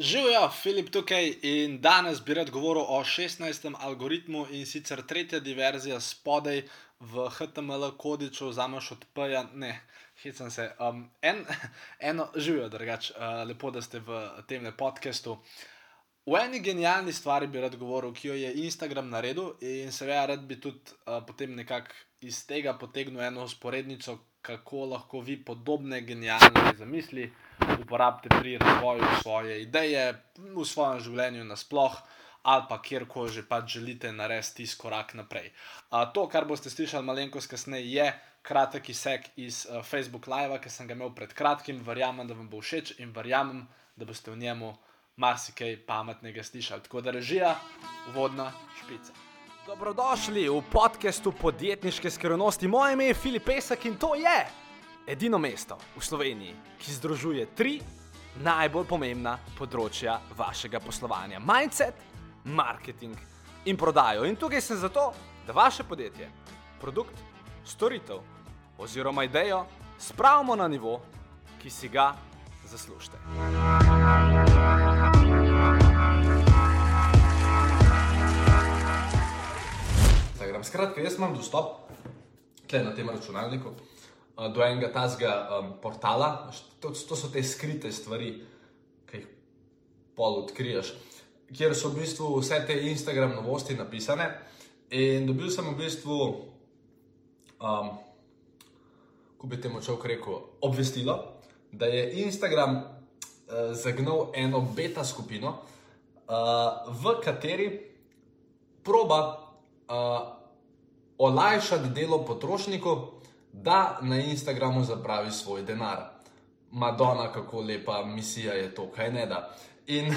Živijo, Filip tukaj in danes bi rad govoril o 16. algoritmu in sicer tretja diverzija spodaj v HTML kodiču, vzameš od P-ja, ne, hecam se. Um, en, eno, živijo, drugač, uh, lepo, da ste v tem podkastu. V eni genialni stvari bi rad govoril, ki jo je Instagram naredil in seveda rad bi tudi uh, potem nekako iz tega potegnil eno usporednico, kako lahko vi podobne genialne zamisli uporabite pri razvoju svoje ideje, v svojem življenju nasplošno, ali pa kjerkoli že pač želite narediti tisti korak naprej. A, to, kar boste slišali malenkost kasneje, je kratek izsek iz uh, Facebook Live, ki sem ga imel pred kratkim. Verjamem, da vam bo všeč in verjamem, da boste v njemu marsikaj pametnega slišali. Tako da režija, vodna špica. Dobrodošli v podkastu podjetniške skrivnosti. Moje ime je Filip Pesek in to je edino mesto v Sloveniji, ki združuje tri najbolj pomembna področja vašega poslovanja: mindset, marketing in prodajo. In tukaj sem zato, da vaše podjetje, produkt, storitev oziroma idejo spravimo na nivo, ki si ga zaslužite. Skratka, jaz imam dostop na tem računalniku do enega tazga um, portala. To, to so te skrite stvari, ki jih pol odkriješ, kjer so v bistvu vse te Instagram novosti napisane. In dobil sem v bistvu, um, ko bi temu človek rekel, obvestilo, da je Instagram uh, zagnal eno beta skupino, uh, v kateri proba uh, olajšati delo potrošnikov da na Instagramu zapravi svoj denar. Madona, kako lepa misija je to, kaj ne da. In,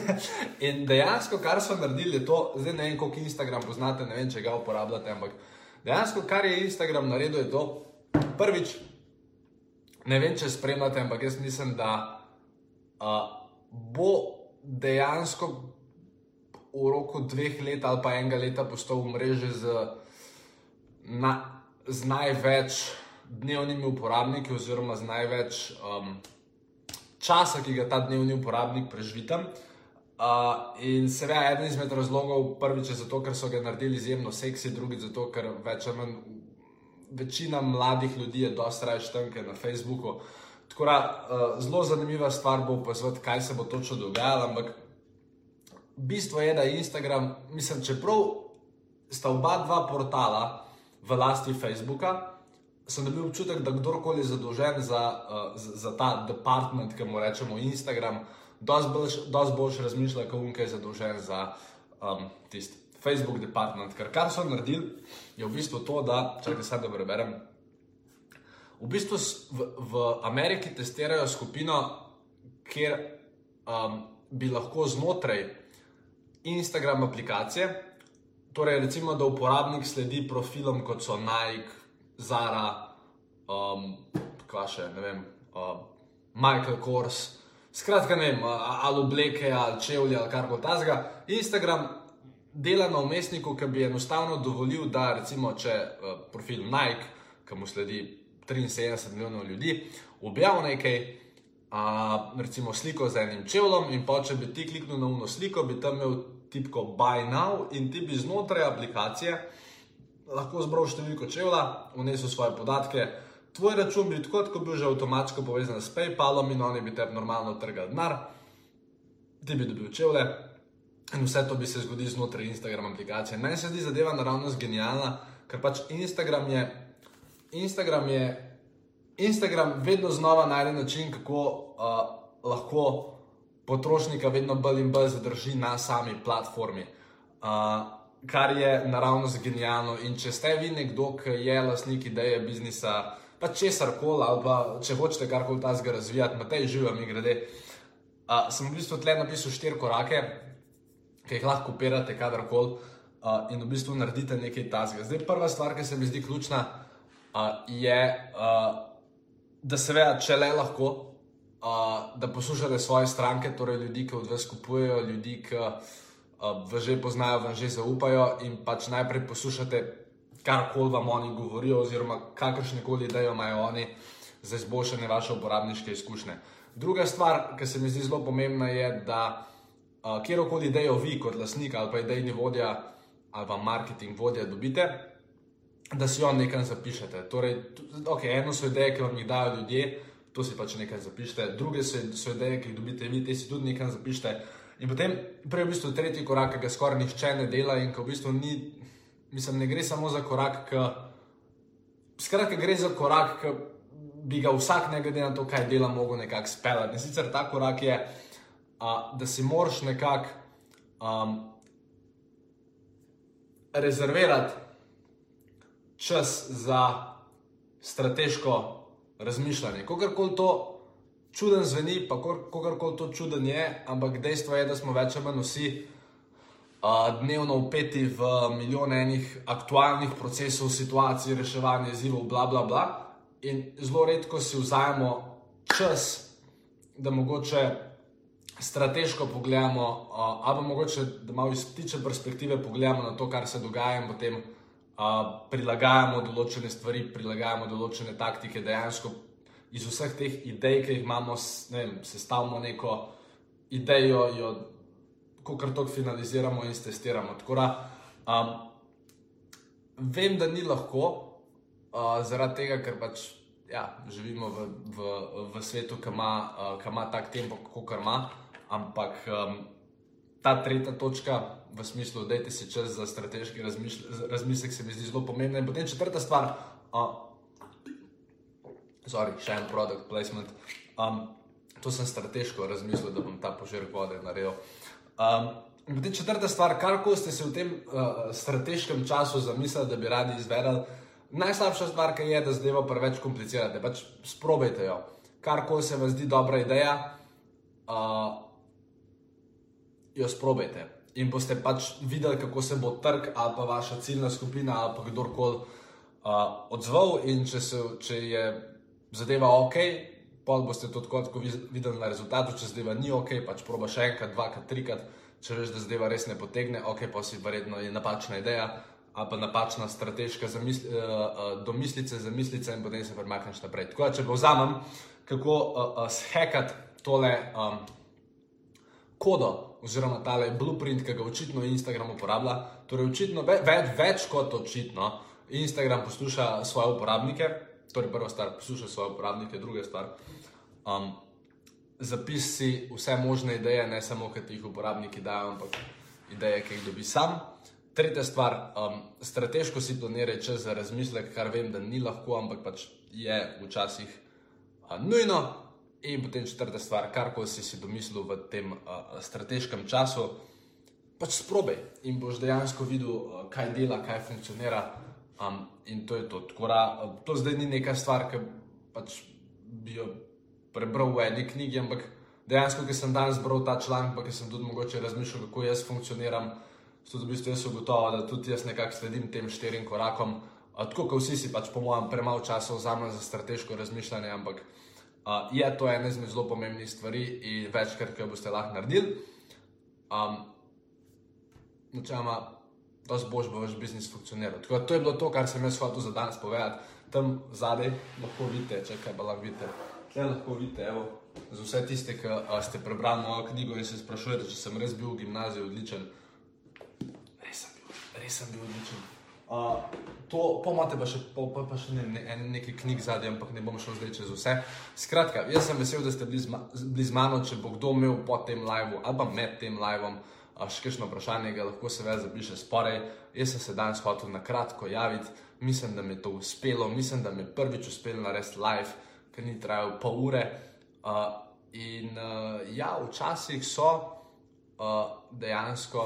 in dejansko, kar so naredili, je to, zdaj ne vem, koliko Instagram poznate, ne vem, če ga uporabljate, ampak dejansko, kar je Instagram naredil, je to prvič. Ne vem, če spremljate, ampak jaz mislim, da uh, bo dejansko v roku dveh let ali pa enega leta postal v mreži z. Na, z največ dnevnimi uporabniki, oziroma z največ um, časa, ki ga ta dnevni uporabnik preživi. Uh, in seveda, eden izmed razlogov, prvič je zato, ker so ga naredili izjemno seksi, drugič zato, ker več ali manj večina mladih ljudi je dosta raje štrnke na Facebooku. Tako da, uh, zelo zanimiva stvar bo opazovati, kaj se bo točno dogajalo. Ampak bistvo je, da je Instagram, mislim, čeprav sta oba dva portala, v lasti Facebooka, sem dobil občutek, da kdorkoli je zadolžen za, uh, za ta department, ki mu rečemo Instagram, dosti bolj razmišlja, kot unke je zadolžen za um, tisti Facebook department. Ker kar so naredili, je v bistvu to, da, če te sedaj preberem. V bistvu v, v Ameriki testirajo skupino, kjer um, bi lahko znotraj Instagram aplikacije Torej, recimo, da uporabnik sledi profilom kot so Nike, Zara, um, še, vem, uh, Michael Kors, skratka, ne vem, ali obleke, ali čevlje, ali kar koli tasga. Instagram dela na umestniku, ki bi enostavno dovolil, da recimo, če uh, profil Nike, ki mu sledi 73 milijonov ljudi, objavi nekaj. Uh, recimo sliko z enim čevljem, in pa če bi ti kliknil na uno sliko, bi tam imel tipko Buy Now in ti bi znotraj aplikacije lahko zbral številko čevlja, vnesel svoje podatke. Tvoj račun bi tako kot bil že avtomatsko povezan s PayPalom in oni bi te normalno trgali denar, ti bi dobil čevlje in vse to bi se zgodilo znotraj Instagram aplikacije. Meni se zdi zadeva naravnost genialna, ker pač Instagram je, Instagram je, Instagram vedno znova najde način, kako uh, lahko potrošnika vedno bolj in bolj zadrži na sami platformi. Uh, kar je naravnost genialno. In če ste vi nekdo, ki je lasnik ideje biznisa, pa česar koli, ali pa če hočete karkoli ta zgor razvijati, na tej živem in grede. Uh, sem v bistvu tle napisal štiri korake, ki jih lahko kopirate kadarkoli uh, in v bistvu naredite nekaj tasga. Zdaj, prva stvar, ki se mi zdi ključna, uh, je, uh, da se ve, če le lahko da poslušate svoje stranke, torej ljudi, ki od vas kupujejo, ljudi, ki uh, vas že poznajo, vam že zaupajo in pač najprej poslušate, kar koli vam oni govorijo, oziroma kakršne koli ideje imajo oni za izboljšanje vaše uporabniške izkušnje. Druga stvar, ki se mi zdi zelo pomembna, je, da uh, kjerkoli idejo vi, kot lasnik ali pa idejni vodja ali pa marketing vodja, dobite, da si jo nekaj zapišete. Torej, okay, eno so ideje, ki vam jih dajo ljudje, to si pač nekaj zapišete, druge so, so ideje, ki jih dobite vi, te si tudi nekaj zapišete. In potem, prej v bistvu tretji korak, ki ga skoraj nihče ne dela in ki v bistvu ni, mislim, ne gre samo za korak, ki, skratka, gre za korak, ki bi ga vsak, ne glede na to, kaj dela, mogel nekako speljati. In sicer ta korak je, a, da si moraš nekako um, rezervirati čas za strateško razmišljanje. Kogarkoli to čuden zveni, pa kogarkoli to čuden je, ampak dejstvo je, da smo več ali manj vsi uh, dnevno upeti v milijone enih aktualnih procesov, situacij, reševanja izzivov, bla, bla, bla. In zelo redko si vzajemo čas, da mogoče strateško pogledamo, uh, ali pa mogoče, da malo iz ptiče perspektive pogledamo na to, kar se dogaja in potem prilagajamo določene stvari, prilagajamo določene taktike, dejansko iz vseh teh idej, ki jih imamo, ne vem, sestavimo neko idejo, jo kar tok finaliziramo in testiramo. Tako da um, vem, da ni lahko, uh, zaradi tega, ker pač ja, živimo v, v, v svetu, ki ima, uh, ima tak tempo, kot ima, ampak um, ta tretja točka v smislu, da si čas za strateški razmislek, se mi zdi zelo pomembna. In potem četrta stvar, uh, sorry, še en produkt placement. Um, to sem strateško razmislil, da bom ta požir vode naredil. Um, in potem četrta stvar, kar ko ste se v tem uh, strateškem času zamislili, da bi radi izvedeli, najslabša stvar, ki je, da zdaj preveč komplicirate. Pač sprobajte jo. Kar ko se vam zdi dobra ideja, uh, jo sprobajte in boste pač videli, kako se bo trg ali pa vaša ciljna skupina ali pa kdorkoli uh, odzval. In če, se, če je zadeva ok, pol boste to tako videli na rezultatu, če zadeva ni ok, pač proba še enkrat, dvakrat, trikrat. Če veš, da zadeva res ne potegne, ok, pa si verjetno je napačna ideja ali pa napačna strateška zamisli, uh, uh, domislica, zamislica in potem se premakneš naprej. Tako da, če povzamem, kako uh, uh, shekati tole um, kodo oziroma tale blueprint, ki ga očitno Instagram uporablja. Torej, očitno več, več kot očitno Instagram posluša svoje uporabnike. Torej, prva stvar, posluša svoje uporabnike, druga stvar. Um, Zapisi vse možne ideje, ne samo, ki jih uporabniki dajo, ampak ideje, ki jih dobi sam. Tretja stvar, um, strateško si planiraj čas za razmislek, kar vem, da ni lahko, ampak pač je včasih uh, nujno. In potem četrta stvar, kar ko si si domislil v tem uh, strateškem času, pač sprobaj in boš dejansko videl, uh, kaj dela, kaj funkcionira. Um, in to je to. Da, uh, to zdaj ni neka stvar, ki pač bi jo prebral v eni knjigi, ampak dejansko, ki sem danes bral ta članek, pa ki sem tudi mogoče razmišljal, kako jaz funkcioniram, so v bistvu jaz ugotovil, da tudi jaz nekako sledim tem štirim korakom. Uh, tako kot vsi si pač, po mojem, premalo časa vzamem za strateško razmišljanje, ampak Uh, je to ena izmed zelo pomembnih stvari in večkrat, ki jo boste lahko naredili. Um, Načeloma, da boš bo vaš biznis funkcioniral. Tako, to je bilo to, kar sem jaz hotel za danes povedati. Tam zadaj lahko vidite, če kaj pa lahko vidite. Tukaj lahko vidite, evo, za vse tiste, ki uh, ste prebrali mojo knjigo in se sprašujete, če sem res bil v gimnaziju odličen. Res sem bil, res sem bil odličen. Uh, to pomate pa še, pa, pa še ne, ne, nekaj knjig zadnji, ampak ne bom šel zdaj čez vse. Skratka, jaz sem vesel, da ste bili z mano, če bo kdo imel po tem live ali pa med tem live. Še kakšno vprašanje, ga lahko se več zapiše sporej. Jaz sem se danes hotel na kratko javiti, mislim, da mi je to uspelo, mislim, da mi je prvič uspelo narediti live, ker ni trajal pol ure. Uh, in uh, ja, včasih so uh, dejansko.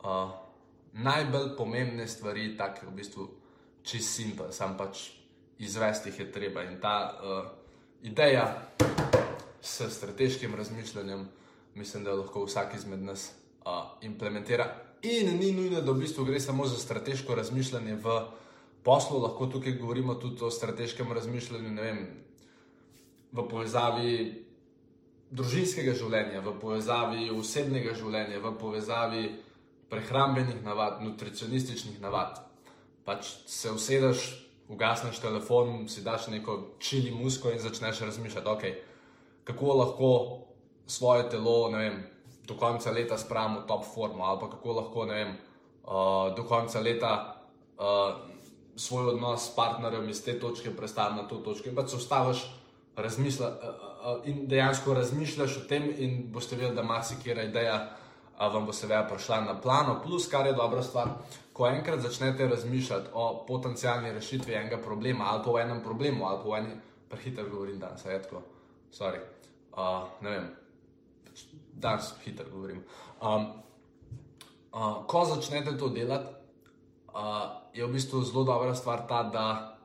Uh, najbolj pomembne stvari, tako v bistvu čist simpel, sam pač izvesti jih je treba. In ta uh, ideja s strateškim razmišljanjem, mislim, da lahko vsak izmed nas uh, implementira. In ni nujno, da v bistvu gre samo za strateško razmišljanje v poslu, lahko tukaj govorimo tudi o strateškem razmišljanju, vem, v povezavi. Družinskega življenja, v povezavi osebnega življenja, v povezavi prehrambenih navad, nutricionističnih navad. Pač se usedeš, ugasneš telefon, si daš neko čili musko in začneš razmišljati, ok, kako lahko svoje telo, vem, do konca leta spravimo v top formo, ali pa kako lahko, vem, uh, do konca leta uh, svoj odnos s partnerjem iz te točke predstavimo na to točko. In pa se ustaviš razmisla, uh, uh, in dejansko razmišljaš o tem, in boste videli, da marsikera ideja vam bo seveda prišla na plano. Plus, kar je dobra stvar, ko enkrat začnete razmišljati o potencijalni rešitvi enega problema, ali pa o enem problemu, ali pa o enem, prehiter govorim danes, je tako, sorry. Uh, ne vem, danes hiter govorim. Um, uh, ko začnete to delati, uh, je v bistvu zelo dobra stvar ta, da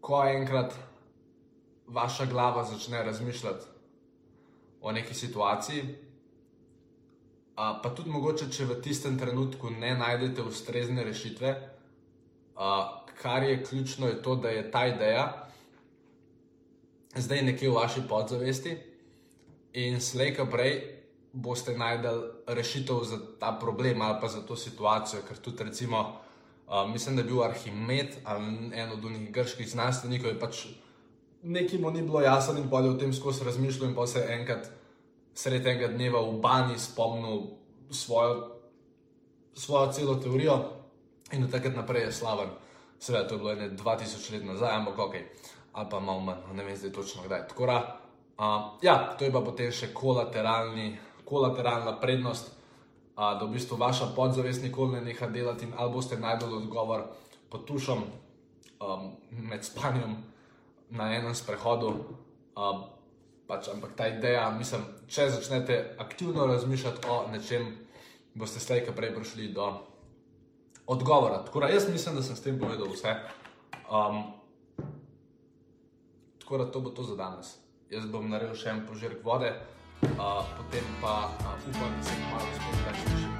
ko enkrat vaša glava začne razmišljati o neki situaciji, pa tudi mogoče, če v tistem trenutku ne najdete ustrezne rešitve, uh, kar je ključno, je to, da je ta ideja zdaj nekje v vaši podzavesti in slejka prej boste najdel rešitev za ta problem ali pa za to situacijo. Ker tudi, recimo, uh, mislim, da je bil Arhimed en od njih grških znanstvenikov, je pač nekaj mu ni bilo jasno in bolje o tem skozi razmišljal in pa se enkrat sred enega dneva v banji spomnil svojo, svojo celo teorijo in od takrat naprej je slaven. Seveda, to je bilo ene 2000 let nazaj, ampak ok, ali pa malo manj, ne vem zdaj točno kdaj. Tako da, uh, ja, to je pa potem še kolateralni kolateralna prednost, a, da v bistvu vaša podzavest nikoli ne neha delati in ali boste najdeli odgovor pod tušom um, med spanjem na enem sprehodu. Um, pač, ampak ta ideja, mislim, če začnete aktivno razmišljati o nečem, boste slejka prej prišli do odgovora. Tako da jaz mislim, da sem s tem povedal vse. Um, tako da to bo to za danes. Jaz bom naredil še en požirk vode potem pa uh, upam, da se malo spomnim.